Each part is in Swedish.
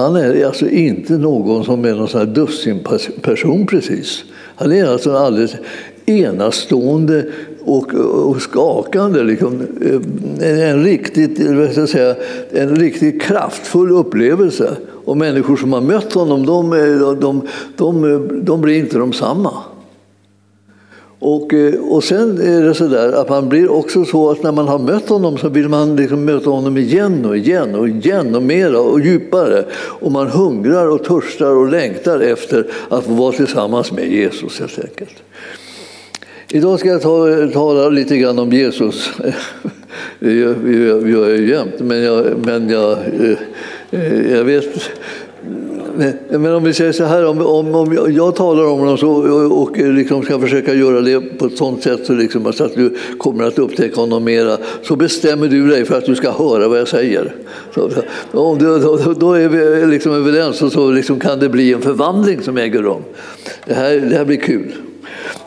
han är alltså inte någon som är någon sån här dussinperson precis. Han är alltså en alldeles enastående och, och skakande. Liksom, en, en, riktigt, vad säga, en riktigt kraftfull upplevelse. Och människor som har mött honom, de, de, de, de blir inte de samma. Och, eh, och sen är det så där att man blir också så att när man har mött honom så vill man liksom möta honom igen och igen och igen och mera och djupare. Och man hungrar och törstar och längtar efter att få vara tillsammans med Jesus helt enkelt. Idag ska jag ta, tala lite grann om Jesus. Det gör, jag ju jämt, men jag, men jag, eh, eh, jag vet Eh, men om vi säger så här, om, om, om jag talar om honom så, och, och liksom ska försöka göra det på ett sånt sätt så, liksom, så att du kommer att upptäcka honom mera, så bestämmer du dig för att du ska höra vad jag säger. Så, om du, då, då, är vi liksom överens och så liksom kan det bli en förvandling som äger rum. Det här, det här blir kul.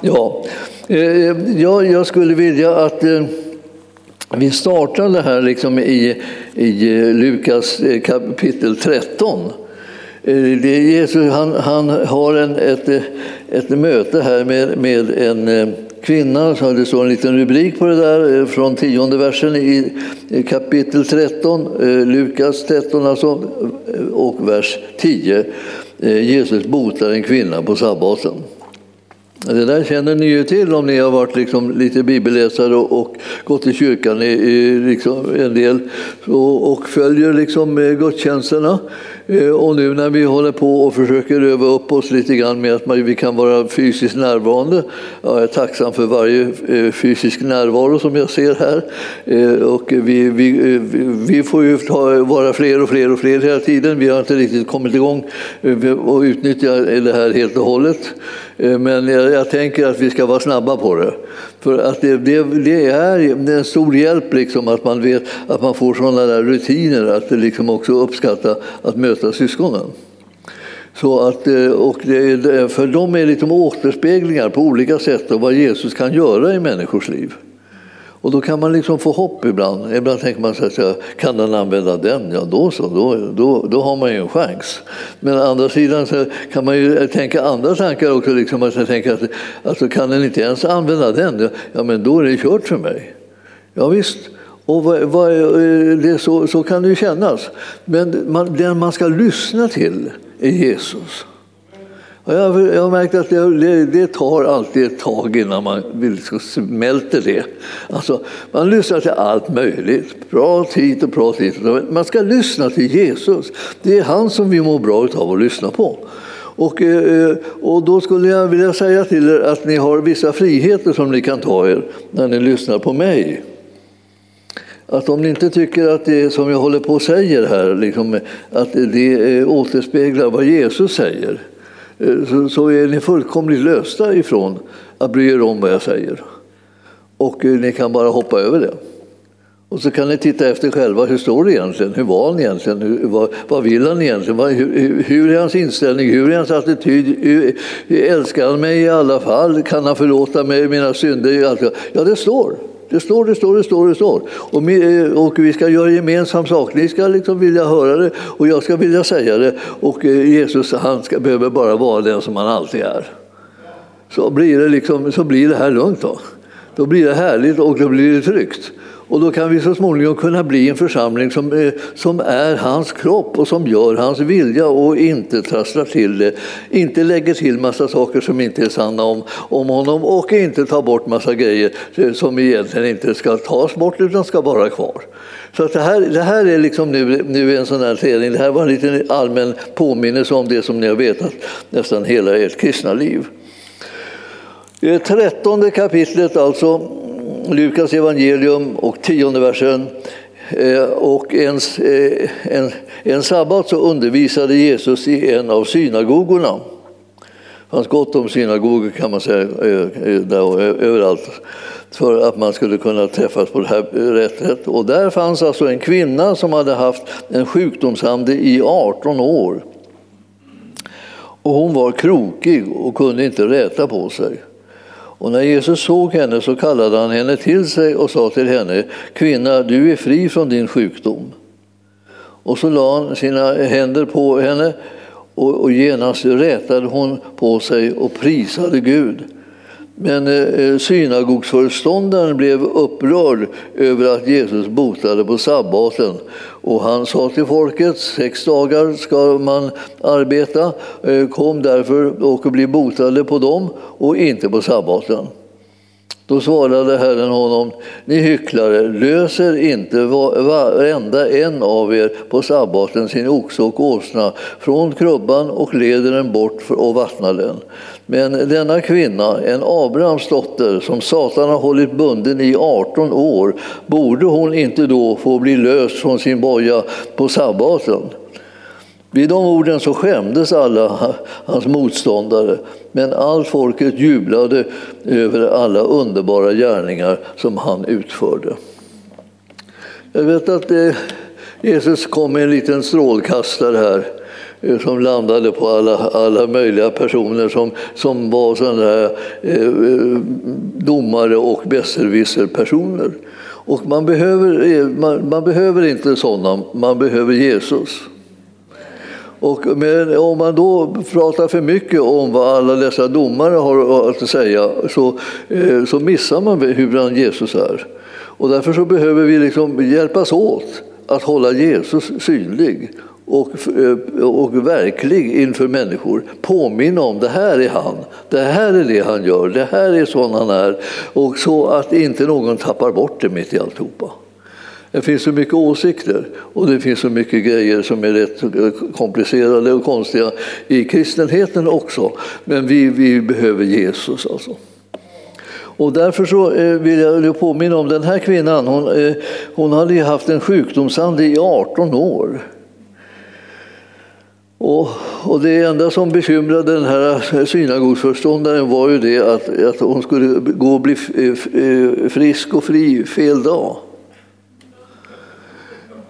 Ja, eh, ja jag skulle vilja att eh, vi startar det här liksom i, i Lukas kapitel 13. Eh, det Jesus, han, han har en, ett, eh, ett möte här med, med en eh, kvinna, så det står en liten rubrik på det där från tionde versen i kapitel 13, Lukas 13 alltså, och vers 10. Jesus botar en kvinna på sabbaten. Det där känner ni ju till om ni har varit liksom lite bibelläsare och, och gått i kyrkan i, i liksom en del och, och följer liksom eh, gudstjänsterna. Eh, och nu när vi håller på och försöker öva upp oss lite grann med att vi kan vara fysiskt närvarande. Jag är tacksam för varje eh, fysisk närvaro som jag ser här. Och vi, vi, vi får ju vara fler och fler och fler hela tiden. Vi har inte riktigt kommit igång och utnyttja det här helt och hållet. Eh, men jag, jag tänker att vi ska vara snabba på det. För att det, det, det är en stor hjälp liksom att man vet att man får sådana där rutiner att liksom också uppskatta att möta syskonen. Så att, eh, och det, för dem är det liksom återspeglingar på olika sätt av vad Jesus kan göra i människors liv. Och då kan man liksom få hopp ibland. Ibland tänker man så här, kan den använda den? Ja, då så, då, då, då har man ju en chans. Men å andra sidan så kan man ju tänka andra tankar också. Liksom, att tänka att alltså, kan den inte ens använda den? Ja, men då är det kört för mig. Ja, visst. Och vad, vad, eh, det, så, så kan det ju kännas. Men man, den man ska lyssna till är Jesus. Jag, har märkt att det, det, tar alltid ett tag innan man liksom smälter det. Alltså, man lyssnar till allt möjligt, prat hit och prat hit. Man ska lyssna till Jesus. Det är han som vi mår bra av att lyssna på. Och, eh, och då skulle jag vilja säga till er att ni har vissa friheter som ni kan ta er när ni lyssnar på mig. Att om ni inte tycker att det som jag håller på och säger här, liksom, att det återspeglar vad Jesus säger, Eh, så, så är ni fullkomligt lösta ifrån att bry er om vad jag säger. Och eh, ni kan bara hoppa över det. Och så kan ni titta efter själva, hur står det egentligen? Hur var han egentligen? Hur, vad, vad vill han egentligen? hur, hur, är hans inställning? Hur är hans attityd? Hur, älskar han mig i alla fall? Kan han förlåta mig mina synder? Ja, det står. Det står, det står, det står, det står. Och, vi, eh, och vi ska göra gemensam sak. Ni ska liksom vilja höra det och jag ska vilja säga det. Och eh, Jesus han ska, behöver bara vara den som han alltid är. Så blir det, liksom, så blir det här lugnt. Då. då blir det härligt och då blir det tryggt. Och då kan vi så småningom kunna bli en församling som, eh, som är hans kropp och som gör hans vilja och inte trasslar till det. Inte lägger till massa saker som inte är sanna om, om honom och inte tar bort massa grejer eh, som egentligen inte ska tas bort utan ska vara kvar. Så att det, här, det här är liksom nu, nu en sån här träning. Det här var en liten allmän påminnelse om det som ni har vetat nästan hela ert kristna liv. Det trettonde kapitlet alltså Lukas evangelium och tionde versen. Eh, och en, eh, en, en sabbat så undervisade Jesus i en av synagogorna. Det fanns gott om synagogor kan man säga eh, där, överallt för att man skulle kunna träffas på det här rättet. Och där fanns alltså en kvinna som hade haft en sjukdomsande i 18 år. Och hon var krokig och kunde inte räta på sig. Och när Jesus såg henne så kallade han henne till sig och sa till henne, kvinna, du är fri från din sjukdom. Och så la han sina händer på henne och, och genast rätade hon på sig och prisade Gud. Men eh, eh, synagogsföreståndaren blev upprörd över att Jesus botade på sabbaten och han sa till folket sex dagar ska man arbeta, eh, kom därför och bli botade på dem och inte på sabbaten. Då svarade Herren honom, ni hycklare, löser inte varenda en av er på sabbaten sin oxe och åsna från krubban och leder den bort och vattnar den. Men denna kvinna, en Abrahams dotter som Satan har hållit bunden i 18 år, borde hon inte då få bli löst från sin boja på sabbaten? Vid de orden så skämdes alla hans motståndare, men allt folket jublade över alla underbara gärningar som han utförde. Jag vet att eh, Jesus kom med en liten strålkastare här Eh, som landade på alla, alla möjliga personer som, som var sådana här, eh, eh, domare och besserwisser-personer. Och man behöver, eh, man, man behöver inte sådana, man behöver Jesus. Och men om man då pratar för mycket om vad alla dessa domare har att säga så, eh, så missar man hur Jesus är. Och därför så behöver vi liksom hjälpas åt att hålla Jesus synlig och, eh, och verklig inför människor. Påminna om det här är han, det här är det han gör, det här är sån han är. Och så att inte någon tappar bort det mitt i alltihopa. Det finns så mycket åsikter och det finns så mycket grejer som är rätt eh, komplicerade och konstiga i kristenheten också. Men vi, vi behöver Jesus alltså. Och därför så eh, vill jag påminna om den här kvinnan. Hon, hon hade haft en sjukdomsande i 18 år. Och, och, det enda som bekymrade den här synagogsförståndaren var ju det att, att hon skulle gå och bli eh, frisk och fri fel dag.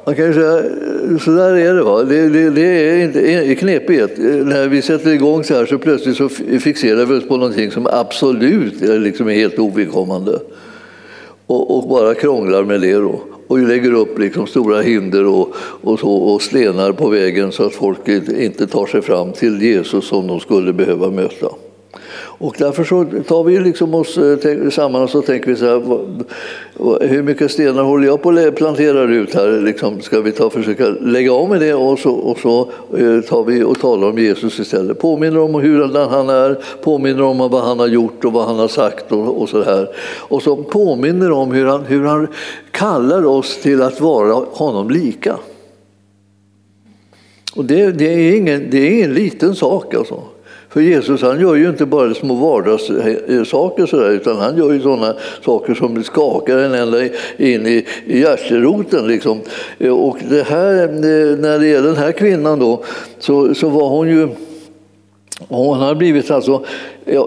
Man kan säga, så där är det. Va? Det, det, det är inte knepigt. När vi sätter igång så här så plötsligt så fixerar vi oss på någonting som absolut är, liksom helt ovidkommande. Och, och, bara krånglar med det. Då. Och lägger upp liksom stora hinder och, och, så, och stenar på vägen så att folk inte tar sig fram till Jesus som de skulle behöva möta. Och därför så tar vi liksom oss eh, samman och så tänker vi så här, hur mycket stenar håller jag på att plantera ut här? Liksom, ska vi ta försöka lägga av med det och så, och så eh, tar vi och talar om Jesus istället. Påminner om hur han är, påminner om vad han har gjort och vad han har sagt och, och så här. Och så påminner om hur han, hur han kallar oss till att vara honom lika. Och det, det, är, ingen, det är ingen liten sak alltså. För Jesus han gör ju inte bara små vardagssaker sådär, utan han gör ju sådana saker som skakar en ända in i, i hjärteroten. Liksom. Och det här, eh, när det gäller den här kvinnan då, så, så var hon ju hon hade blivit alltså,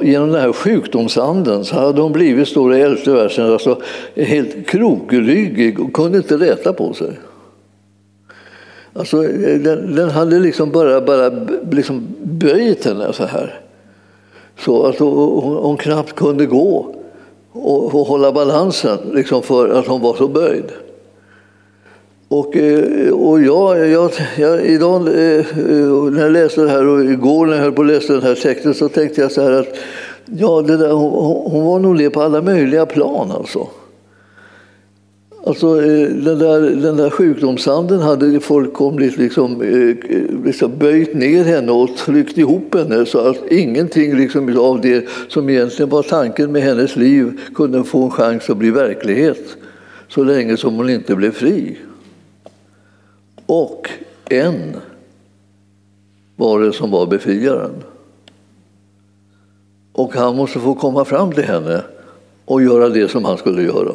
genom den här sjukdomsanden så hade hon blivit, står det i elfte versen, alltså, helt krokryggig och kunde inte räta på sig. Alltså, den, den hade liksom bara, bara liksom böjt henne så här. Så alltså, att hon, hon knappt kunde gå och, och hålla balansen liksom för att hon var så böjd. Och, eh, och jag, jag, jag, idag eh, när jag läste det här och igår när jag höll på att läsa den här texten så tänkte jag så här att ja, det där, hon, hon var nog det på alla möjliga plan alltså. Alltså, eh, den, där, den där sjukdomsanden hade fullkomligt liksom, eh, liksom böjt ner henne och tryckt ihop henne så att ingenting liksom av det som egentligen var tanken med hennes liv kunde få en chans att bli verklighet så länge som hon inte blev fri. Och en var det som var befriaren. Och han måste få komma fram till henne och göra det som han skulle göra.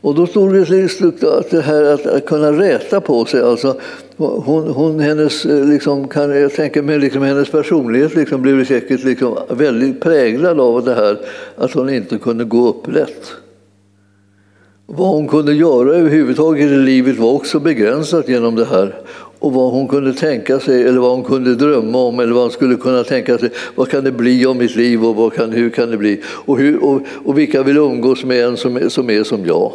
Och då stod det att det här att kunna räta på sig, alltså hon, hon, hennes, eh, liksom, kan jag tänka mig, liksom, hennes personlighet liksom, blev säkert liksom, väldigt präglad av det här att hon inte kunde gå upprätt. Vad hon kunde göra överhuvudtaget i livet var också begränsat genom det här. Och vad hon kunde tänka sig, eller vad hon kunde drömma om, eller vad hon skulle kunna tänka sig. Vad kan det bli av mitt liv och vad kan, hur kan det bli? Och, hur, och, och vilka vill umgås med en som, som är som jag?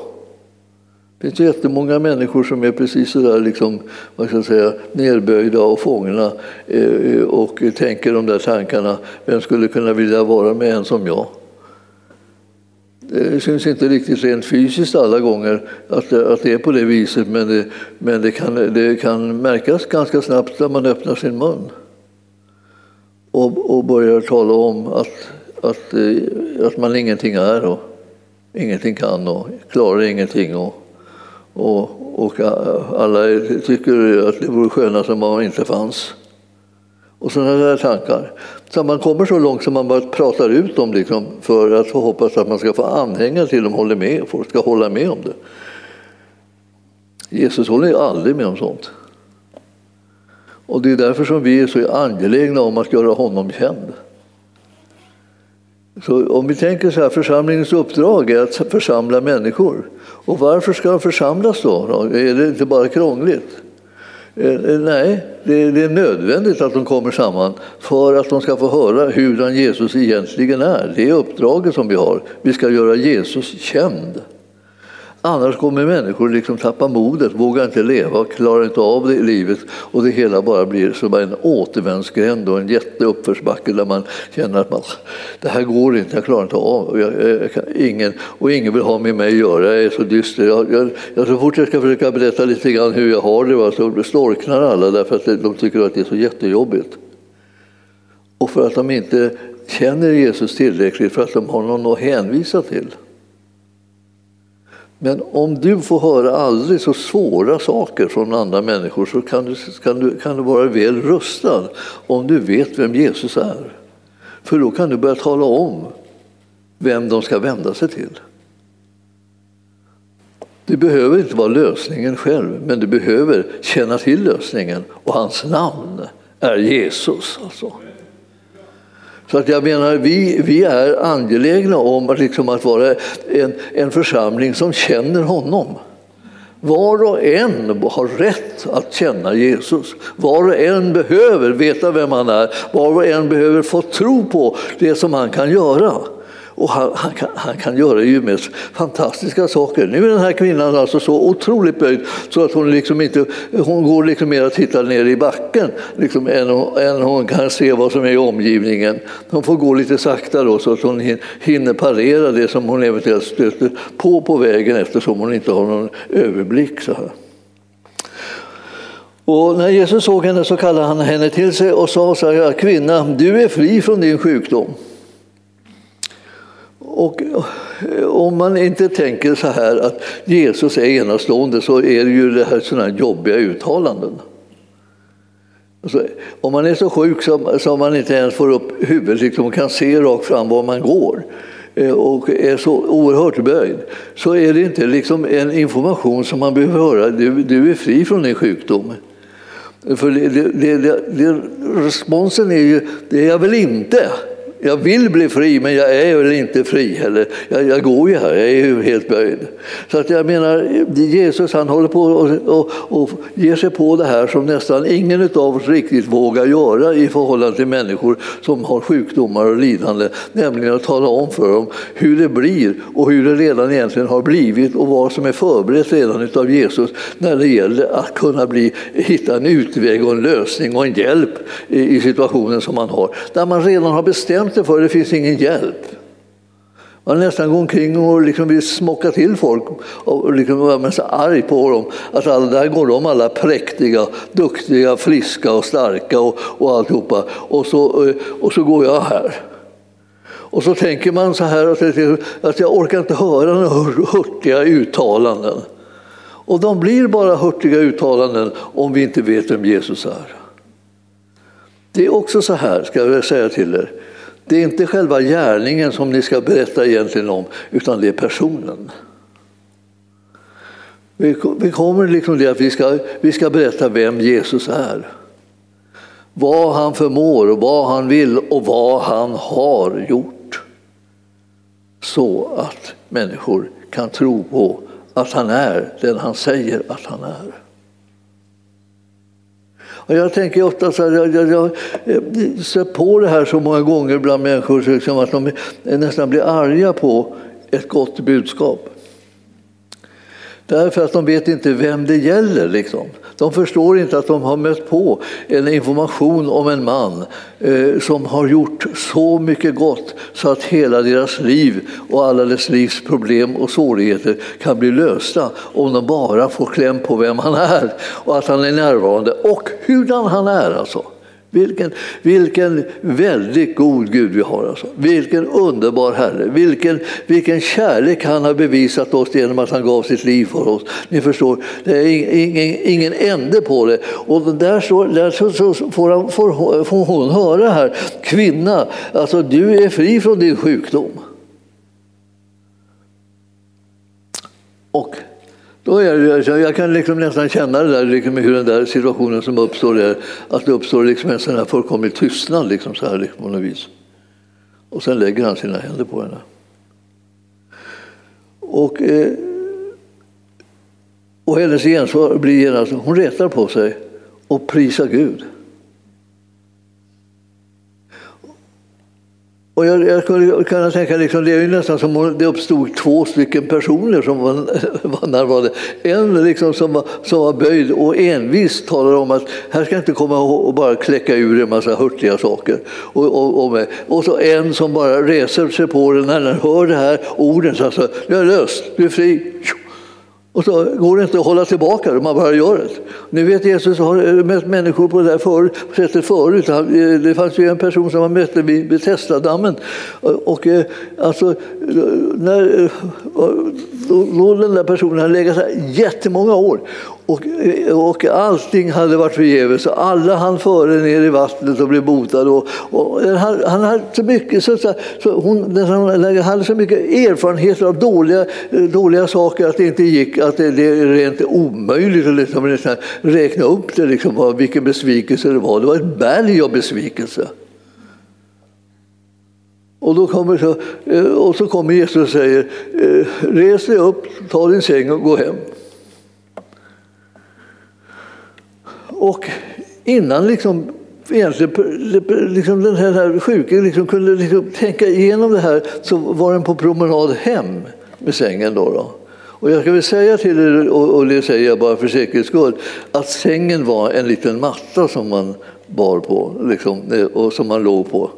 Det finns jättemånga människor som är precis så där liksom, vad ska jag säga, nerböjda och fångna eh, och tänker de där tankarna. Vem skulle kunna vilja vara med en som jag? Eh, det syns inte riktigt rent fysiskt alla gånger att, att det är på det viset men, det, men det, kan, det kan märkas ganska snabbt när man öppnar sin mun och, och börjar tala om att, att, eh, att man ingenting är och ingenting kan och klarar ingenting. Och, och, och alla tycker att det vore skönast om man inte fanns. Och sådana där tankar. Så man kommer så långt som man bara pratar ut om liksom, för att hoppas att man ska få anhängare till dem håller med, folk ska hålla med om det. Jesus håller aldrig med om sånt. Och det är därför som vi är så angelägna om att göra honom känd. Så om vi tänker så här, församlingens uppdrag är att församla människor. Och varför ska de församlas då? Är det inte bara krångligt? Eh, nej, det är nödvändigt att de kommer samman för att de ska få höra hur Jesus egentligen är. Det är uppdraget som vi har. Vi ska göra Jesus känd. Annars kommer människor liksom tappa modet, vågar inte leva, klarar inte av det i livet och det hela bara blir som en återvändsgränd och en jätteuppförsbacke där man känner att man, det här går inte, jag klarar inte av och, jag, jag ingen, och ingen vill ha med mig att göra, jag är så dyster. Jag, jag, jag, så fort jag ska försöka berätta lite grann hur jag har det va, så storknar alla därför att de tycker att det är så jättejobbigt. Och för att de inte känner Jesus tillräckligt för att de har någon att hänvisa till. Men om du får höra aldrig så svåra saker från andra människor så kan du, kan du, kan du vara väl rustad om du vet vem Jesus är. För då kan du börja tala om vem de ska vända sig till. Du behöver inte vara lösningen själv, men du behöver känna till lösningen och hans namn är Jesus. Alltså. Så att jag menar, vi, vi är angelägna om att, liksom att vara en, en församling som känner honom. Var och en har rätt att känna Jesus. Var och en behöver veta vem han är. Var och en behöver få tro på det som han kan göra. Och han, han, kan, han kan göra ju mest fantastiska saker. Nu är den här kvinnan alltså så otroligt böjd så att hon, liksom inte, hon går liksom mer att titta ner i backen liksom, än, än hon kan se vad som är i omgivningen. Hon får gå lite sakta då, så att hon hinner parera det som hon eventuellt stöter på på vägen eftersom hon inte har någon överblick. Så här. Och när Jesus såg henne så kallade han henne till sig och sa så här, kvinna, du är fri från din sjukdom. Och om man inte tänker så här att Jesus är enastående så är det ju det här sådana jobbiga uttalanden. Alltså, om man är så sjuk som, som man inte ens får upp huvudet liksom, och kan se rakt fram var man går eh, och är så oerhört böjd så är det inte liksom en information som man behöver höra. Du, du är fri från din sjukdom. För det, det, det, responsen är ju det är jag väl inte. Jag vill bli fri, men jag är väl inte fri heller. Jag, jag går ju här, jag är ju helt böjd. Så att jag menar, Jesus han håller på och, och, och ger sig på det här som nästan ingen av oss riktigt vågar göra i förhållande till människor som har sjukdomar och lidande. Nämligen att tala om för dem hur det blir och hur det redan egentligen har blivit och vad som är förberett redan av Jesus när det gäller att kunna bli, hitta en utväg och en lösning och en hjälp i, i situationen som man har. Där man redan har bestämt bestämt för det finns ingen hjälp. Man nästan går omkring och liksom vill smocka till folk och liksom vara så arg på dem. Alltså, att alla, där går de alla präktiga, duktiga, friska och starka och, och alltihopa. Och så, eh, och så går jag här. Och så tänker man så här att, att jag orkar inte höra några hurtiga uttalanden. Och de blir bara hurtiga uttalanden om vi inte vet vem Jesus är. Det är också så här, ska jag säga till er, det är inte själva gärningen som ni ska berätta egentligen om, utan det är personen. Vi kommer liksom det att vi ska, vi ska berätta vem Jesus är. Vad han förmår, och vad han vill och vad han har gjort. Så att människor kan tro på att han är den han säger att han är. Och jag tänker ofta så här, jag, jag, jag, jag ser på det här så många gånger bland människor liksom att de nästan blir arga på ett gott budskap. Därför att de vet inte vem det gäller. Liksom. De förstår inte att de har mött på en information om en man eh, som har gjort så mycket gott så att hela deras liv och alla dess livs problem och svårigheter kan bli lösta om de bara får kläm på vem han är och att han är närvarande och hurdan han är. Alltså. Vilken, vilken väldigt god Gud vi har. Alltså. Vilken underbar Herre. Vilken, vilken kärlek han har bevisat oss genom att han gav sitt liv för oss. Ni förstår, det är ingen, ingen ände på det. Och där, så, där så, så får, han, får, får hon höra här, kvinna, alltså du är fri från din sjukdom. Och då är det, jag kan liksom nästan känna det där, liksom hur den där situationen som uppstår är, att det uppstår liksom en sån här fullkomlig tystnad liksom så här, liksom, på något vis. Och sen lägger han sina händer på henne. Och, eh, och hennes gensvar blir genast, hon retar på sig och prisar Gud. Och jag, jag skulle kunna tänka liksom, det är ju nästan som om det uppstod två stycken personer som var, var närvarande. En liksom som, var, som var böjd och envis talade om att här ska inte komma och bara kläcka ur en massa hurtiga saker. Och, och, och, och så en som bara reser sig på den när den hör det här orden. Så alltså, du är löst, du är fri. Och så går det inte att hålla tillbaka det, man bara gör det. Nu vet Jesus har mött människor på det där för, sättet förut. Eh, det fanns ju en person som han mötte vid Betesda-dammen. Och, eh, alltså, eh, när, då, den där personen hade legat så här jättemånga år och, och allting hade varit förgäves. Alla han före ner i vattnet och blev botade. Och, och han, han, hade så mycket, så, så, hon, han hade så mycket erfarenheter av dåliga, dåliga saker att det inte gick, att det, det är rent omöjligt att liksom, räkna upp det, liksom, vilken besvikelse det var. Det var ett berg av besvikelse. Och, då kommer så, eh, och så kommer Jesus och säger, eh, res dig upp, ta din säng och gå hem. Och innan liksom, egentligen, liksom den här sjuke liksom kunde liksom tänka igenom det här så var den på promenad hem med sängen. Då, då. Och jag ska väl säga till er, och det säger jag bara för säkerhets skull, att sängen var en liten matta som man bar på liksom, eh, och som man låg på.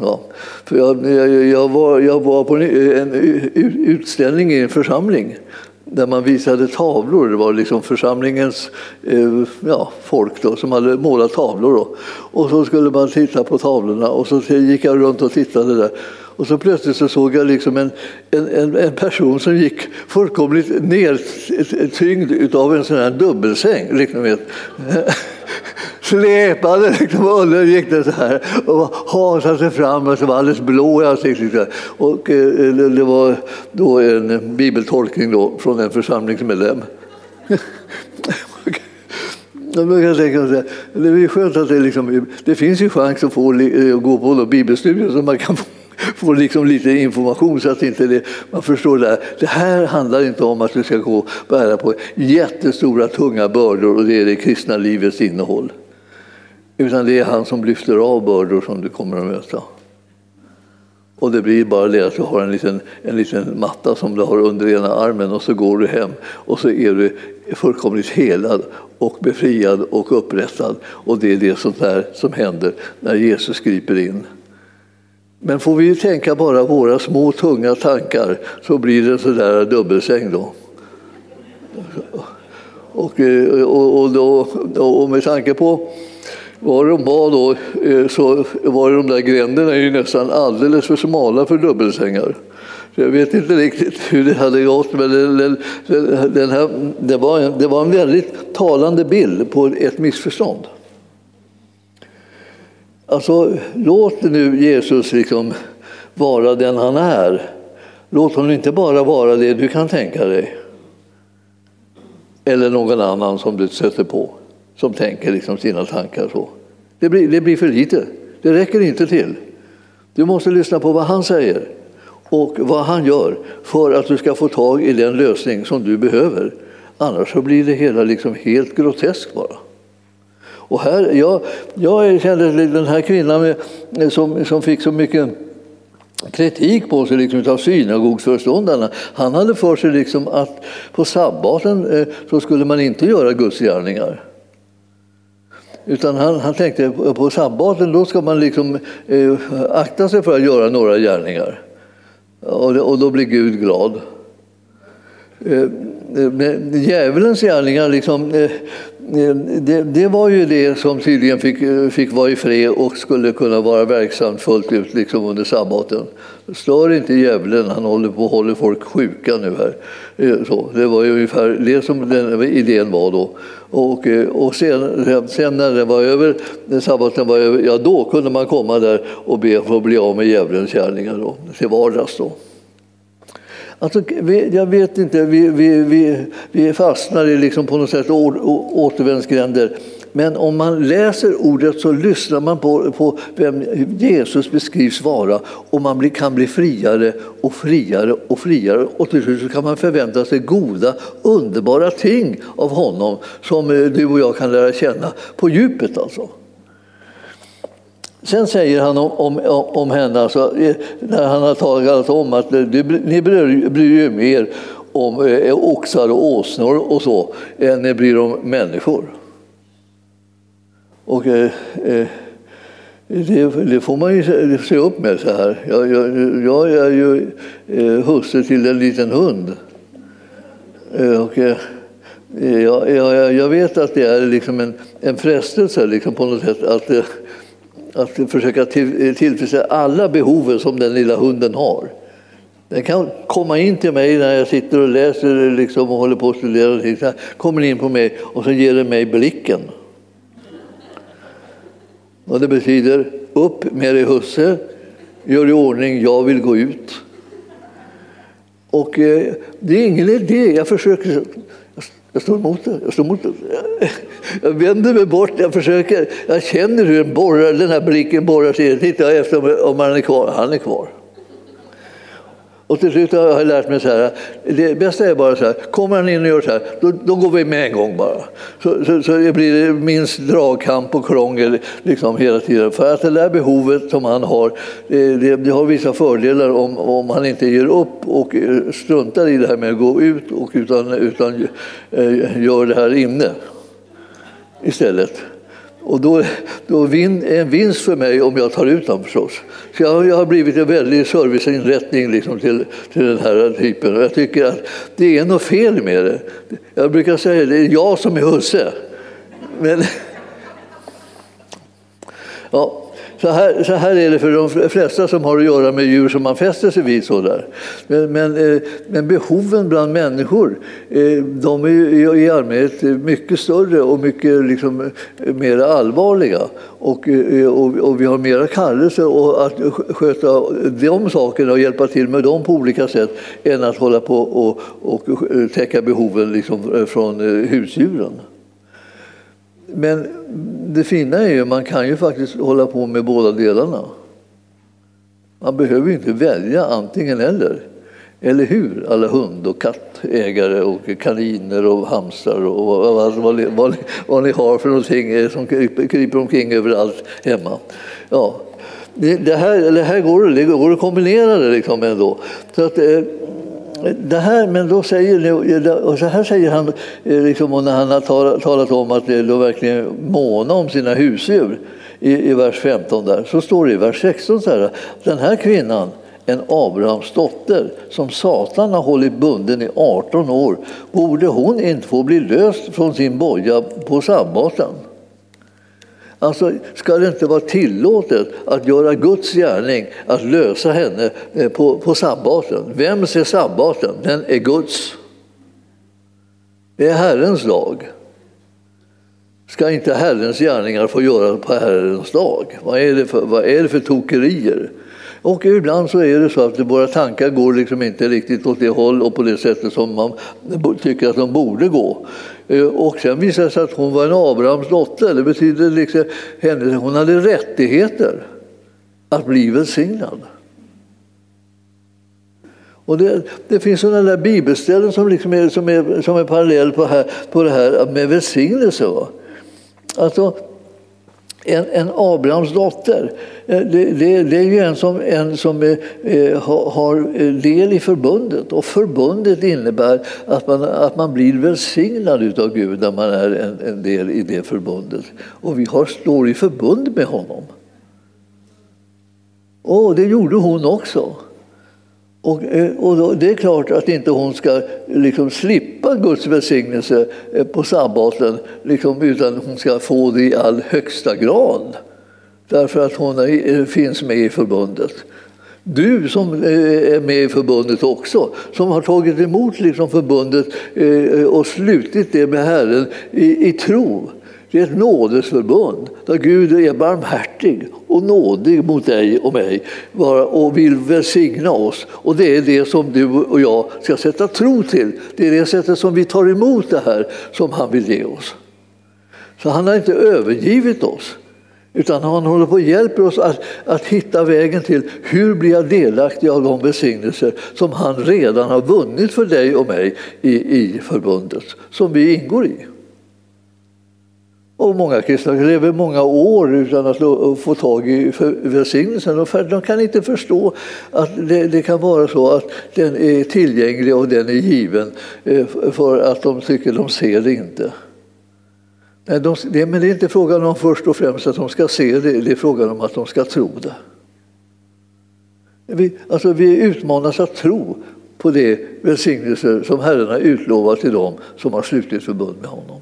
Ja. För jag, jag, jag, var, jag var på en utställning i en församling där man visade tavlor. Det var liksom församlingens eh, ja, folk då, som hade målat tavlor. Då. Och så skulle man titta på tavlorna och så gick jag runt och tittade där. Och så plötsligt så såg jag liksom en, en, en person som gick fullkomligt nedtyngd av en sån här dubbelsäng. Liksom släpade liksom under gick det så här och hasade sig fram och så var alldeles blå i ansiktet. Och eh, det var då en bibeltolkning då från en församlingsmedlem. Det är skönt att det, liksom, det finns ju chans att få att eh, gå på bibelstudier så man kan få få liksom lite information så att inte det, man förstår det här. Det här handlar inte om att du ska gå och bära på jättestora tunga bördor och det är det kristna livets innehåll. Utan det är han som lyfter av bördor som du kommer att möta. Och det blir bara det att du har en liten, en liten matta som du har under ena armen och så går du hem och så är du fullkomligt helad och befriad och upprättad. Och det är det sånt där som händer när Jesus griper in. Men får vi tänka bara våra små tunga tankar så blir det så där dubbelsäng då. Och, eh, och, och, då, och med tanke på var de var då eh, så var de där gränderna ju nästan alldeles för smala för dubbelsängar. Jag vet inte riktigt hur det hade gått, men den, den här, det, var en, det var en väldigt talande bild på ett missförstånd. Alltså, låt nu Jesus liksom vara den han är. Låt honom inte bara vara det du kan tänka dig. Eller någon annan som du sätter på, som tänker liksom sina tankar så. Det blir, det blir för lite. Det räcker inte till. Du måste lyssna på vad han säger och vad han gör för att du ska få tag i den lösning som du behöver. Annars så blir det hela liksom helt groteskt bara. Och här, jag, jag kände den här kvinnan med, som, som fick så mycket kritik på sig liksom av synagogsföreståndarna. Han hade för sig liksom att på sabbaten eh, så skulle man inte göra gudsgärningar. Utan han, han tänkte på sabbaten då ska man liksom, eh, akta sig för att göra några gärningar. Och, och då blir Gud glad. Eh djävulens gärningar liksom, eh, eh, det, det, var ju det som tydligen fick, eh, fick vara i fred och skulle kunna vara verksamt fullt ut liksom under sabbaten. Stör inte djävulen, han håller på håller folk sjuka nu här. Så, det var ju ungefär det som den idén var då. Och, och sen, sen när det var över, när sabbaten var över, ja då kunde man komma där och be för att bli av med djävulens gärningar då, till vardags. Då. Alltså, jag vet inte, vi, vi, vi, vi fastnar i liksom på något sätt återvändsgränder. Men om man läser ordet så lyssnar man på, på vem Jesus beskrivs vara och man blir, kan bli friare och friare och friare. Och till slut kan man förvänta sig goda, underbara ting av honom som eh, du och jag kan lära känna på djupet. Alltså. Sen säger han om, om, om henne, alltså, eh, när han har talat om att ni bryr, bryr er mer om eh, oxar och åsnor och så än ni bryr er om människor. Och, eh, eh, det, det, får man ju se upp med så här. Jag, jag, jag är ju eh, husse till en liten hund. Eh, och, eh, jag, jag, jag, vet att det är liksom en, en frestelse liksom på något sätt att eh, att försöka till, eh, tillfredsställa alla behov som den lilla hunden har. Den kan komma in till mig när jag sitter och läser liksom, och håller på att studera. Så kommer in på mig och så ger den mig blicken. Och det betyder upp med dig husse, gör i ordning, jag vill gå ut. Och eh, det är ingen idé, jag försöker jag står emot det. Jag, står emot det. jag vänder mig bort, jag försöker. Jag känner hur den, borrar, den här blicken borrar sig. Tittar efter om han är kvar. Han är kvar. Och till slut har jag lärt mig så här, det bästa är bara så här, kommer han in och gör så här, då, då går vi med en gång bara. Så, så, så det blir minst dragkamp och krångel liksom hela tiden. För att det där behovet som han har, det, det, har vissa fördelar om, om han inte ger upp och eh, struntar i det här med att gå ut och utan, utan eh, gör det här inne istället. Och då, då vin, en vinst för mig om jag tar ut dem förstås. Så jag, jag har blivit en väldig serviceinrättning liksom till, till den här typen. Och jag tycker att det är något fel med det. Jag brukar säga att det är jag som är husse. Men, ja, så här, så här är det för de flesta som har att göra med djur som man fäster sig vid. Sådär. Men, men, eh, men behoven bland människor eh, de är i allmänhet mycket större och mycket liksom, eh, mer allvarliga. Och, och, och, vi har mera kallelse att sköta de sakerna och hjälpa till med dem på olika sätt än att hålla på och, och täcka behoven liksom från husdjuren. Men det fina är ju att man kan ju faktiskt hålla på med båda delarna. Man behöver ju inte välja antingen eller. Eller hur, alla hund och kattägare och kaniner och hamstrar och vad, vad, vad, vad ni har för någonting som kryper omkring överallt hemma. Ja, det, det, här, det här går, det går att kombinera det liksom ändå. Så att, eh, det här, men då säger, och så här säger han, eh, liksom, när han har talat, om att de verkligen måna om sina husdjur i, i vers 15 där, så står det i vers 16 så här, den här kvinnan, en Abrahams dotter som Satan har hållit bunden i 18 år, borde hon inte få bli löst från sin boja på sabbaten? Alltså, ska det inte vara tillåtet att göra Guds gärning, att lösa henne eh, på, på sabbaten? Vems är sabbaten? Den är Guds. Det är Herrens dag. Ska inte Herrens gärningar få göras på Herrens dag? Vad är det för, vad är det för tokerier? Och ibland så är det så att våra tankar går liksom inte riktigt åt det håll och på det sättet som man tycker att de borde gå. Eh, och sen visade det sig att hon var en Abrahams dotter. Det betyder liksom, hon hade rättigheter att bli välsignad. Och det, det finns sådana där bibelställen som, liksom är, som, är, som är parallell på, här, på det här med välsignelse. Va? Alltså, en, en Abrahams dotter, eh, det, det, det, är ju en som, en som är, eh, eh har eh, del i förbundet. Och förbundet innebär att man, att man blir välsignad av Gud när man är en, en del i det förbundet. Och vi har, står i förbund med honom. Och det gjorde hon också. Och, eh, och då, det är klart att inte hon ska liksom slippa Guds välsignelse eh, på sabbaten liksom, utan hon ska få det i all högsta grad. Därför att hon är, eh, finns med i förbundet. Du som är med i förbundet också, som har tagit emot liksom förbundet och slutit det med Herren i, i tro. Det är ett nådesförbund där Gud är barmhärtig och nådig mot dig och mig och vill välsigna oss. Och det är det som du och jag ska sätta tro till. Det är det sättet som vi tar emot det här som han vill ge oss. Så han har inte övergivit oss. Utan han håller på och hjälper oss att, att hitta vägen till hur blir jag delaktig av de välsignelser som han redan har vunnit för dig och mig i, i förbundet som vi ingår i. Och många kristna lever många år utan att få tag i välsignelsen. De kan inte förstå att det, det, kan vara så att den är tillgänglig och den är given eh, för att de tycker de ser det inte. Nej, de, det, men det är inte frågan om först och främst att de ska se det, det är frågan om att de ska tro det. Vi, alltså, vi utmanas att tro på de välsignelser som Herren har utlovat till dem som har slutit förbund med honom.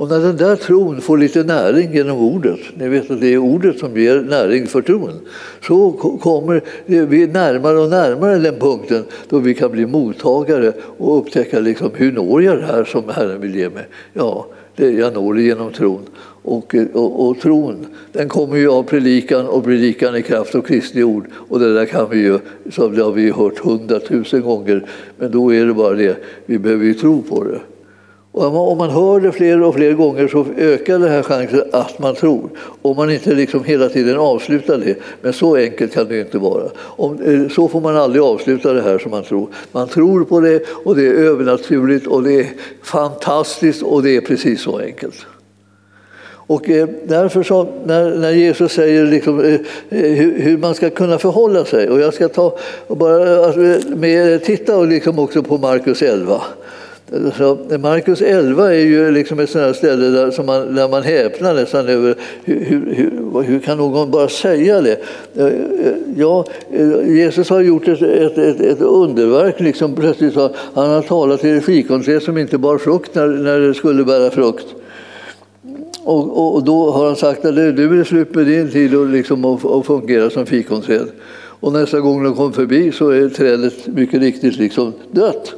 Och när den där tron får lite näring genom ordet, ni vet att det är ordet som ger näring för tron, så kommer vi närmare och närmare den punkten då vi kan bli mottagare och upptäcka liksom, hur når jag det här som Herren vill ge mig. Ja, det, jag når det genom tron. Och, och, och, tron den kommer ju av predikan och predikan i kraft av Kristi ord. Och det där kan vi ju, så det har vi hört hundratusen gånger, men då är det bara det, vi behöver ju tro på det. Och om man hör det fler och fler gånger så ökar den här chansen att man tror. Om man inte liksom hela tiden avslutar det. Men så enkelt kan det inte vara. Om, eh, så får man aldrig avsluta det här som man tror. Man tror på det och det är övernaturligt och det är fantastiskt och det är precis så enkelt. Och eh, därför så, när, när Jesus säger liksom, eh, hur, hur, man ska kunna förhålla sig, och jag ska ta och bara alltså, med, titta och liksom också på Markus 11. Så Markus 11 är ju liksom ett sånt ställe där, som man, där man häpnar nästan över hur, hur, hur, kan någon bara säga det? Ja, Jesus har gjort ett, ett, ett, ett underverk. Liksom plötsligt har, han har talat till ett fikonträd som inte bar frukt när, när det skulle bära frukt. Och, och, då har han sagt att du är slut med din tid liksom att liksom att, fungera som fikonträd. Och nästa gång de kom förbi så är trädet mycket riktigt liksom dött.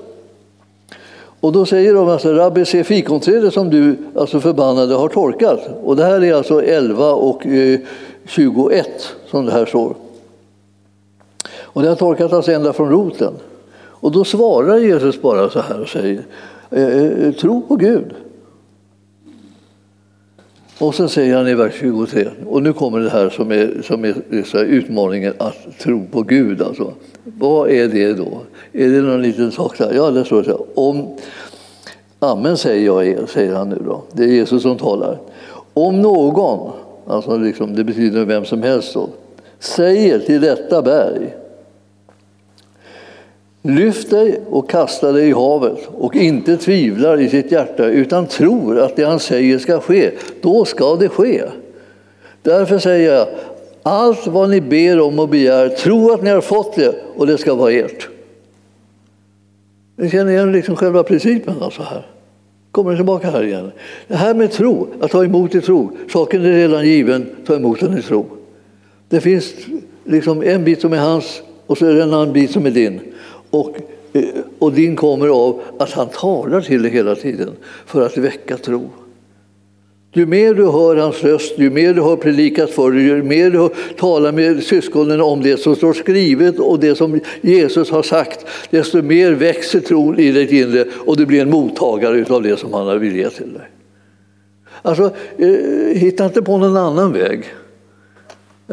Och då säger de alltså, Rabbi, se fikonträdet som du alltså förbannade har torkat. Och det här är alltså 11 och eh, 21 som det här står. Och det har torkat alltså ända från roten. Och då svarar Jesus bara så här och säger, eh, eh tro på Gud. Och sen säger han i vers 23, och nu kommer det här som är, som är så utmaningen att tro på Gud. Alltså. Vad är det då? Är det någon liten sak? Där? Ja, det står så här. Om, Amen säger jag er, säger han nu då. Det är Jesus som talar. Om någon, alltså liksom, det betyder vem som helst då, säger till detta berg Lyft dig och kasta dig i havet och inte tvivlar i sitt hjärta utan tror att det han säger ska ske. Då ska det ske. Därför säger jag, allt vad ni ber om och begär, tro att ni har fått det och det ska vara ert. Ni känner igen liksom själva principen. Alltså här. Kommer tillbaka här igen. Det här med tro, att ta emot i tro. Saken är redan given, ta emot den i tro. Det finns liksom en bit som är hans och så är det en annan bit som är din. Och, eh, och din kommer av att han talar till dig hela tiden för att väcka tro. Ju mer du hör hans röst, ju mer du har predikat för dig, ju mer du talar med syskonen om det som står skrivet och det som Jesus har sagt, desto mer växer tron i ditt inre och du blir en mottagare av det som han vill ge till dig. Alltså, eh, hitta inte på någon annan väg.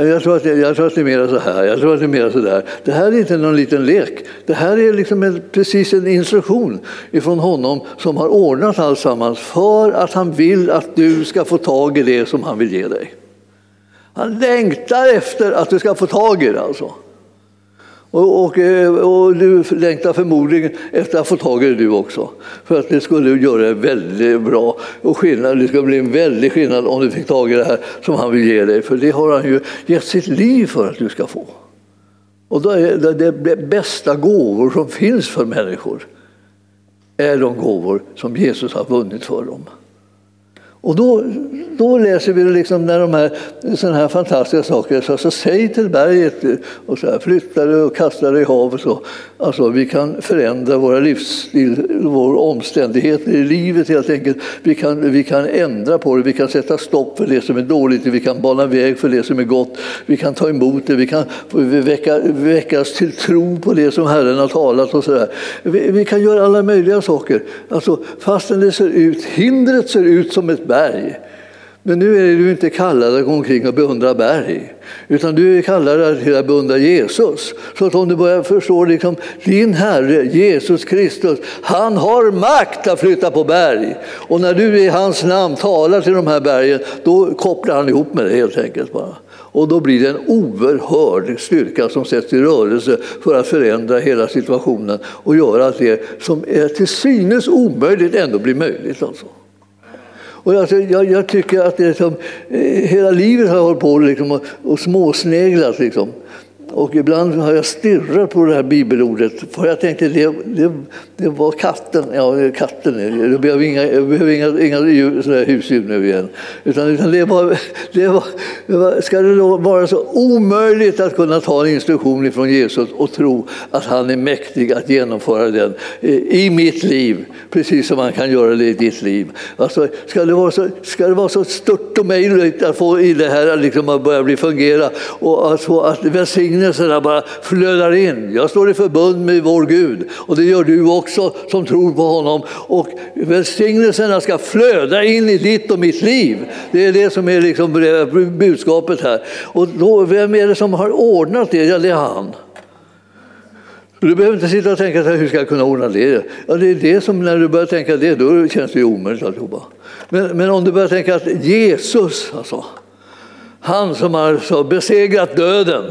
Jag tror, att det, jag tror att det är mer så här, jag tror att det är mer så där. Det här är inte någon liten lek. Det här är liksom en, precis en instruktion ifrån honom som har ordnat alltsammans för att han vill att du ska få tag i det som han vill ge dig. Han längtar efter att du ska få tag i det alltså. Och, och, eh, och, du längtar förmodligen efter att få tag i det du också. För att det skulle göra det väldigt bra. Och skillnad, det skulle bli en väldig skillnad om du fick tag i det här som han vill ge dig. För det har han ju gett sitt liv för att du ska få. Och då är det, det bästa gåvor som finns för människor är de gåvor som Jesus har vunnit för dem. Och då, då läser vi liksom när de här, såna här fantastiska saker, så, så säg till berget och så här, flytta det och kasta det i havet. Alltså, vi kan förändra våra livsstil, våra omständigheter i livet helt enkelt. Vi kan, vi kan ändra på det, vi kan sätta stopp för det som är dåligt, vi kan bana väg för det som är gott, vi kan ta emot det, vi kan väcka, väckas till tro på det som Herren har talat och så där. Vi, vi kan göra alla möjliga saker. Alltså, fastän det ser ut, hindret ser ut som ett berg. Men nu är du inte kallad att gå omkring och beundra berg, utan du är kallad att beundra Jesus. Så att om du börjar förstå liksom, din Herre, Jesus Kristus, han har makt att flytta på berg. Och när du i hans namn talar till de här bergen, då kopplar han ihop med det helt enkelt. bara. Och då blir det en oerhörd styrka som sätts i rörelse för att förändra hela situationen och göra att det som är till synes omöjligt ändå blir möjligt. Alltså. Och alltså, jag, jag, tycker att det är som, eh, hela livet har jag hållit på liksom, och, och småsneglat. Liksom. Och ibland har jag stirrat på det här bibelordet för jag tänkte det, det, det var katten. Ja, katten. Jag behöver inga, jag behöver inga, inga husdjur nu igen. Utan, utan det var, det var, det var, ska det då vara så omöjligt att kunna ta en instruktion från Jesus och tro att han är mäktig att genomföra den eh, i mitt liv, precis som han kan göra det i ditt liv. Alltså, ska, det vara så, ska det vara så stört omöjligt att få i det här liksom, att börja bli fungera och att få att välsigna välsignelserna bara flödar in. Jag står i förbund med vår Gud och det gör du också som tror på honom. Och välsignelserna ska flöda in i ditt och mitt liv. Det är det som är liksom budskapet här. Och då, vem är det som har ordnat det? Ja, det är han. Du behöver inte sitta och tänka hur ska jag kunna ordna det? Ja, det är det som när du börjar tänka det, då känns det omöjligt alltihopa. Men, men om du börjar tänka att Jesus, alltså, han som har besegrat döden,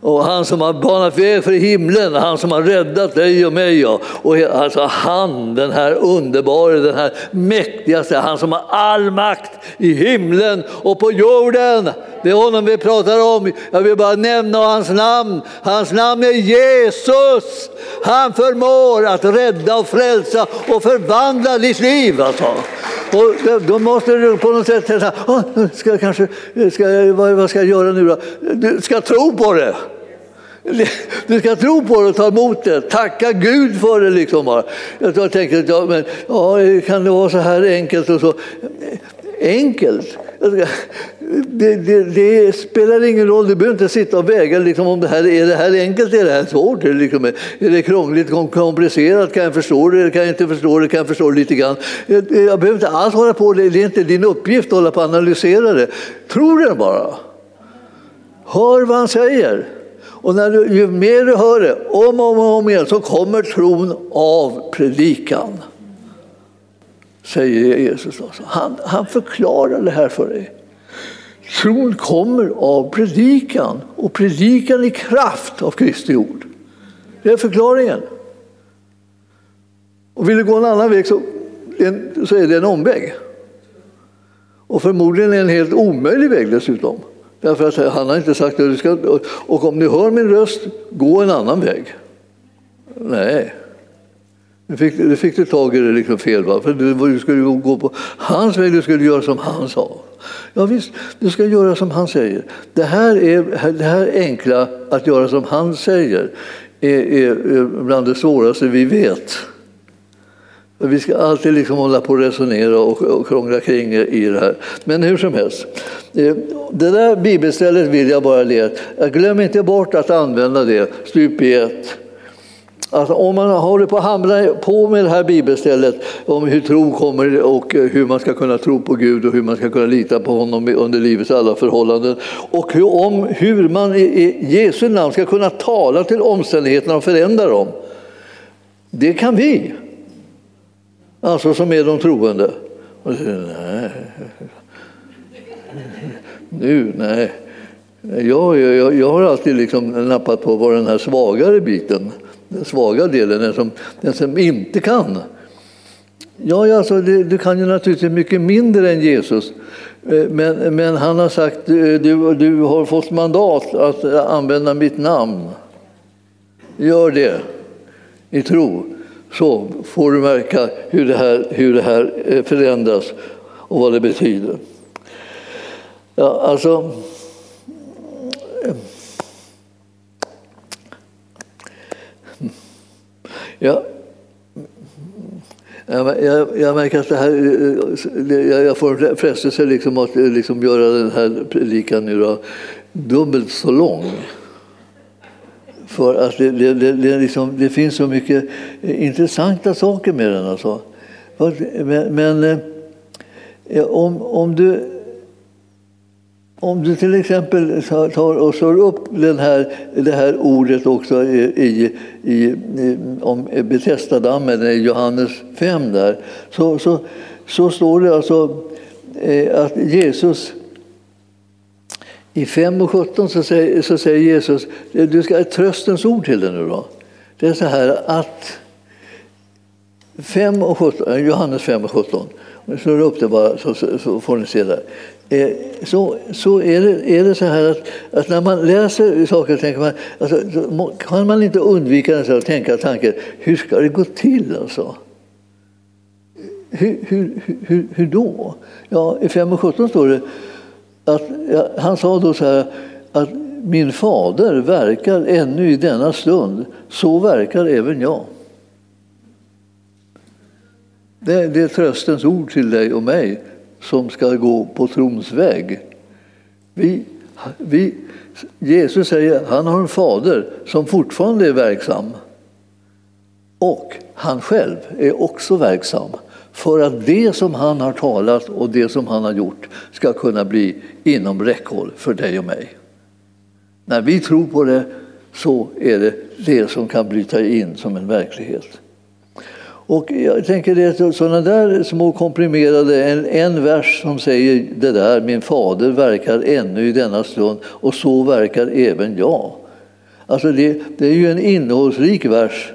och han som har banat väg för himlen, han som har räddat dig och mig. Och alltså han, den här underbara, den här mäktigaste, han som har all makt i himlen och på jorden. Det är honom vi pratar om. Jag vill bara nämna hans namn. Hans namn är Jesus. Han förmår att rädda och frälsa och förvandla ditt liv. Alltså. Och då måste du på något sätt tänka, ah, ska jag kanske, ska jag, vad ska jag göra nu då? Du ska tro på det. Du ska tro på det och ta emot det. Tacka Gud för det. Liksom. Jag tänkte, ja, men, ja, kan det vara så här enkelt? och så? Enkelt? Det, det, det, spelar ingen roll, du behöver inte sitta och väga liksom, om det här är det här enkelt, är det här svårt, är det, liksom, är det krångligt, komplicerat, kan jag förstå det, kan jag inte förstå det, kan jag förstå det lite grann. Jag, jag behöver inte alls hålla på det, är inte din uppgift att hålla på och analysera det. Tro det bara. Hör vad han säger. Och när du, ju mer du hör det, om och om, om igen, så kommer tron av predikan. Säger Jesus. Alltså. Han, han förklarar det här för dig. Tron kommer av predikan och predikan i kraft av Kristi ord. Det är förklaringen. Och vill du gå en annan väg så, så är det en omväg. Och förmodligen en helt omöjlig väg dessutom. Därför att han har inte sagt att du ska, och om ni hör min röst, gå en annan väg. Nej. Nu fick, du fick du tag i det liksom fel, va? för du, du skulle gå på hans väg, du skulle göra som han sa. Ja, visst, du ska göra som han säger. Det här, är, det här enkla, att göra som han säger, är, är bland det svåraste vi vet. Vi ska alltid liksom hålla på och resonera och, och krångla kring i det här. Men hur som helst. Eh, det där bibelstället vill jag bara le. Glöm inte bort att använda det stup i ett. Alltså om man håller på att hamna på med det här bibelstället om hur tro kommer och eh, hur man ska kunna tro på Gud och hur man ska kunna lita på honom under livets alla förhållanden och hur, om hur man i Jesu namn ska kunna tala till omständigheterna och förändra dem. Det kan vi, alltså som är de troende. Och så, nej. Nu, nej. Jag, jag, jag har alltid liksom nappat på var den här svagare biten den svaga delen, den som, den som inte kan. Ja, alltså, du, du kan ju naturligtvis mycket mindre än Jesus. Eh, men, men han har sagt eh, du, du har fått mandat att eh, använda mitt namn. Gör det i tro, så får du märka hur det här, hur det här förändras och vad det betyder. Ja, alltså... Ja, jag, jag, jag märker att det här, eh, eh, jag får en frestelse liksom att eh, liksom göra den här predikan nu då, dubbelt så lång. För att det, det, det, det, liksom, det, finns så mycket intressanta saker med den. Alltså. Men, men om, om du om du till exempel tar och slår upp den här, det här ordet också i, i, i, om Betestadammen, i Johannes 5, där, så, så, så står det alltså eh, att Jesus i 5 och 17 så säger, så säger Jesus, du ska ha ett tröstens ord till dig nu då. Det är så här att 5 och 17, Johannes 5 och 17, slår upp det bara så, så får ni se där. Eh, så, så är, det, är det så här att, att när man läser saker tänker man, alltså, kan man inte undvika att tänka tanken, hur ska det gå till alltså? Hur, hur, hur, hur då? Ja, I 5 och 17 står det att ja, han sa då så här att min fader verkar ännu i denna stund, så verkar även jag. Det, det är tröstens ord till dig och mig som ska gå på trons väg. Vi, vi, Jesus säger att han har en fader som fortfarande är verksam. Och han själv är också verksam för att det som han har talat och det som han har gjort ska kunna bli inom räckhåll för dig och mig. När vi tror på det så är det det som kan bryta in som en verklighet. Och jag tänker det sådana där små komprimerade, en, en vers som säger det där, min fader verkar ännu i denna stund och så verkar även jag. Alltså det, det är ju en innehållsrik vers.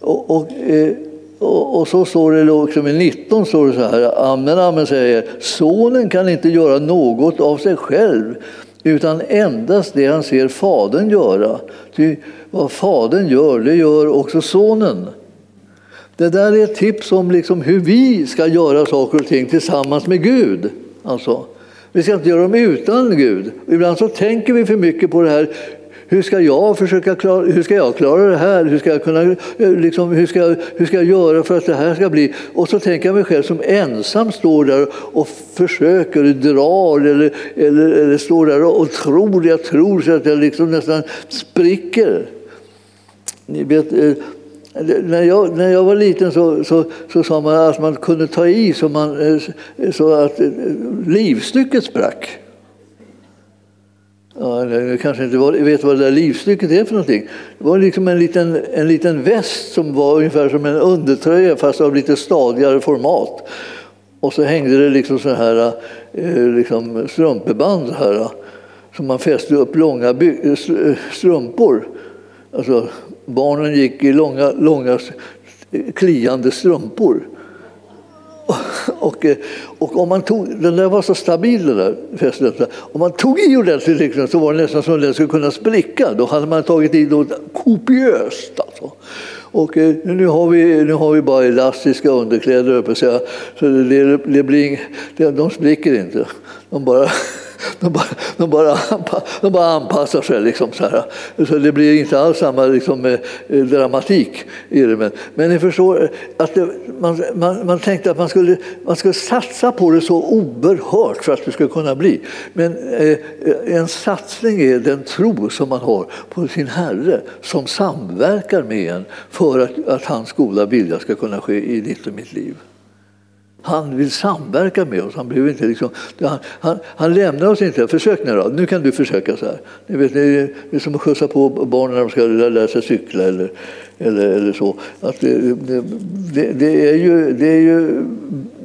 Och, och, eh, och, och så står det liksom i 19 står det så här, amen, amen säger sonen kan inte göra något av sig själv utan endast det han ser fadern göra. Ty vad fadern gör, det gör också sonen. Det där är ett tips om liksom hur vi ska göra saker och ting tillsammans med Gud. Alltså, vi ska inte göra dem utan Gud. Ibland så tänker vi för mycket på det här. Hur ska jag försöka klara, hur ska jag klara det här? Hur ska jag, kunna, eh, liksom, hur, ska, hur ska jag göra för att det här ska bli? Och så tänker jag mig själv som ensam står där och försöker, drar eller, eller, eller står där och tror, jag tror så att jag liksom nästan spricker. Ni vet, eh, när jag, när jag var liten så, så, så sa man att man kunde ta i så, man, eh, så att eh, livstycket sprack. Ja, kanske inte vet vad det där livstycket är för någonting. Det var liksom en liten, en liten väst som var ungefär som en undertröja fast av lite stadigare format. Och så hängde det liksom så här eh, liksom strumpeband här, som man fäste upp långa strumpor. Alltså, barnen gick i långa, långa kliande strumpor. Och, och om man tog, den där var så stabil den där fästet. Om man tog i ordentligt liksom, så var det nästan som att den skulle kunna spricka. Då hade man tagit i något kopiöst. Alltså. Och eh, nu har, vi, nu har vi bara elastiska underkläder uppe så, så det, det blir, det, de spricker inte. De bara de bara, de bara, de bara anpassar sig. Liksom så, här. så Det blir inte alls samma liksom, eh, eh, dramatik i det. Men, men ni förstår att det, man, man, man tänkte att man skulle, man skulle satsa på det så oerhört för att det skulle kunna bli. Men eh, en satsning är den tro som man har på sin Herre som samverkar med en för att, att hans goda vilja ska kunna ske i ditt och mitt liv. Han vill samverka med oss. Han, blev inte liksom, han, han, han lämnar oss inte. Försök nu då. Nu kan du försöka så här. Ni vet, det är som att skjutsa på barnen när de ska lära sig cykla eller, eller, eller så. Att det, det, det, är ju, det är ju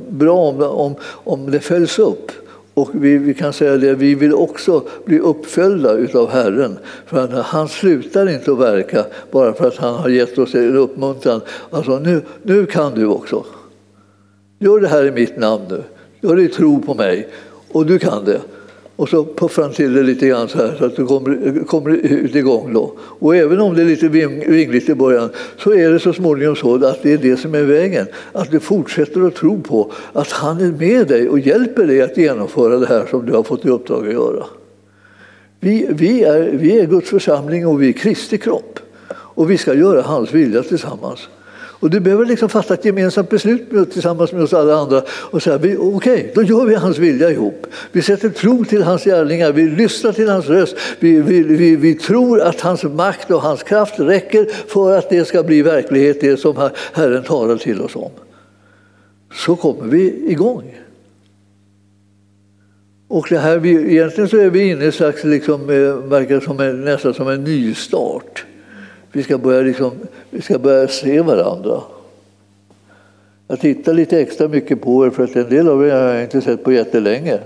bra om, om, om det följs upp. Och vi, vi, kan säga det, vi vill också bli uppföljda utav Herren. För att han slutar inte att verka bara för att han har gett oss en uppmuntran. Alltså, nu, nu kan du också. Gör det här i mitt namn nu. Gör det i tro på mig. Och du kan det. Och så puffar han till det lite grann så här så att du kommer, kommer ut igång. Då. Och även om det är lite vingligt i början så är det så småningom så att det är det som är vägen. Att du fortsätter att tro på att han är med dig och hjälper dig att genomföra det här som du har fått i uppdrag att göra. Vi, vi, är, vi är Guds församling och vi är Kristi kropp. Och vi ska göra hans vilja tillsammans. Och du behöver liksom fatta ett gemensamt beslut tillsammans med oss alla andra och säga okej, okay, då gör vi hans vilja ihop. Vi sätter tro till hans gärningar, vi lyssnar till hans röst, vi, vi, vi, vi tror att hans makt och hans kraft räcker för att det ska bli verklighet, det som Herren talar till oss om. Så kommer vi igång. Och det här, vi, egentligen så är vi inne i slags, liksom, eh, verkar som en, nästan som en nystart. Vi ska börja, liksom, vi ska börja se varandra. Jag tittar lite extra mycket på er för att en del av er har jag inte sett på jättelänge.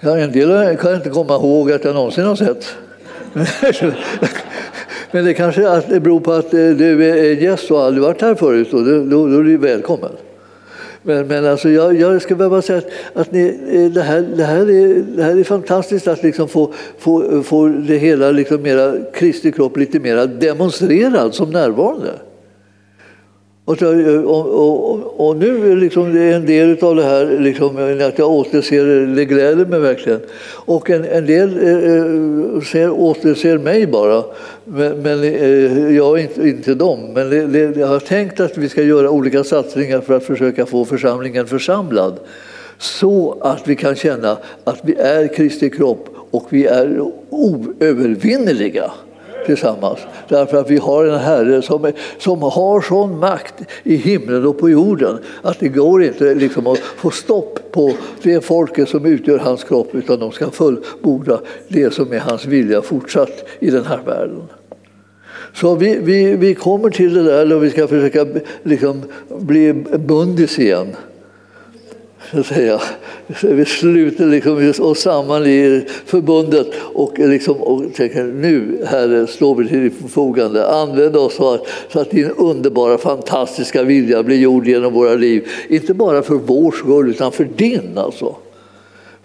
Ja, en del kan jag inte komma ihåg att jag någonsin har sett. Men det kanske beror på att eh, du är eh, gäst och aldrig varit här förut och då, då, då är du välkommen. Men, men alltså jag, jag ska bara säga att, att ni, eh, det, här, det, här är, det här är fantastiskt att liksom få, få, få det hela liksom mera, Kristi kropp lite mer demonstrerad som närvarande. Eh, och, och, och, och, nu är liksom en del av det här liksom, eh, att jag återser, det gläder mig verkligen. Och en, en del eh, ser, återser mig bara, men, men eh, jag inte, inte dem. Men jag har tänkt att vi ska göra olika satsningar för att försöka få församlingen församlad så att vi kan känna att vi är Kristi kropp och vi är oövervinneliga tillsammans. Därför att vi har en Herre som, är, som har sån makt i himlen och på jorden att det går inte liksom att få stopp på det folket som utgör hans kropp utan de ska fullborda det som är hans vilja fortsatt i den här världen. Så vi, vi, vi kommer till det där och vi ska försöka liksom bli bundis igen så att säga. Vi sluter liksom oss samman i förbundet och, liksom, och tänker nu Herre står vi till ditt förfogande. Använd oss så att, så att din underbara fantastiska vilja blir gjord genom våra liv. Inte bara för vår skull utan för din alltså.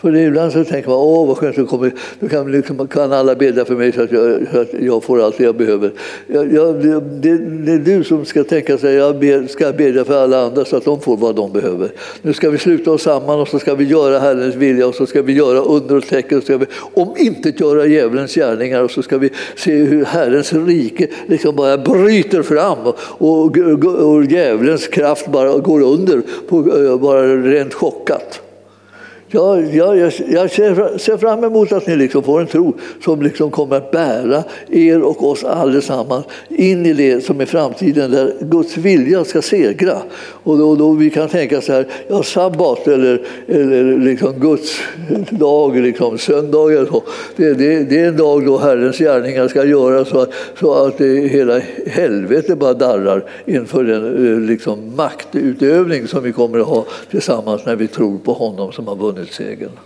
För ibland så tänker man, åh vad skönt, då, kommer, då kan, liksom, kan alla bedja för mig så att jag, så att jag får allt det jag behöver. Jag, jag, det, det, är du som ska tänka sig, jag be, ska bedja för alla andra så att de får vad de behöver. Nu ska vi sluta oss samman och så ska vi göra Herrens vilja och så ska vi göra under och tecken och så ska vi om inte göra djävulens gärningar och så ska vi se hur Herrens rike liksom bara bryter fram och, och, och djävulens kraft bara går under, på, eh, bara rent chockat. Jag, jag, jag ser fram emot att ni liksom får en tro som liksom kommer att bära er och oss allesammans in i det som är framtiden där Guds vilja ska segra. Och då, då vi kan tänka så här, ja, sabbat eller, eller liksom Guds dag, liksom, söndag eller så. Det, det, det, är en dag då Herrens gärningar ska göras så att, så att det, hela helvetet bara darrar inför den eh, liksom, maktutövning som vi kommer att ha tillsammans när vi tror på honom som har vunnit vunnit segern.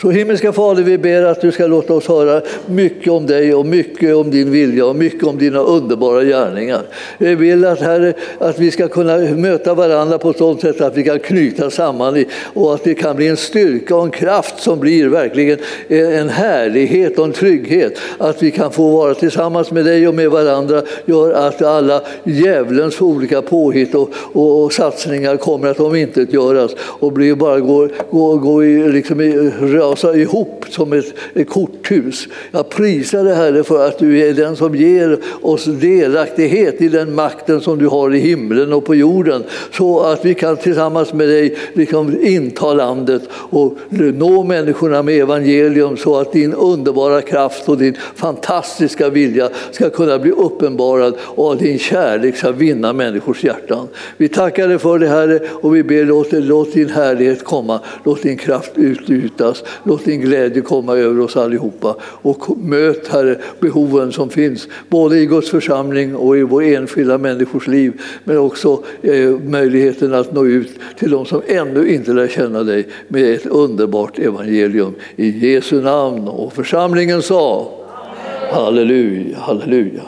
Så himmelska Fader, vi ber att du ska låta oss höra mycket om dig och mycket om din vilja och mycket om dina underbara gärningar. Vi vill att, herre, att vi ska kunna möta varandra på ett sådant sätt att vi kan knyta samman och att det kan bli en styrka och en kraft som blir verkligen en härlighet och en trygghet. Att vi kan få vara tillsammans med dig och med varandra gör att alla djävulens olika påhitt och, och, och satsningar kommer att omintetgöras och blir bara gå, gå, gå i, liksom i rasa ihop som ett, ett korthus. Jag prisar dig Herre för att du är den som ger oss delaktighet i den makten som du har i himlen och på jorden så att vi kan tillsammans med dig liksom inta landet och nå människorna med evangelium så att din underbara kraft och din fantastiska vilja ska kunna bli uppenbarad och att din kärlek ska vinna människors hjärtan. Vi tackar dig för det Herre och vi ber låt, låt din härlighet komma, låt din kraft utgjutas, låt din glädje komma över oss allihopa och möt Herre behoven som finns både i Guds församling och i vår enskilda människors liv men också eh, möjligheten att nå ut till de som ännu inte lär känna dig med ett underbart evangelium. I Jesu namn och församlingen sa Halleluja, halleluja.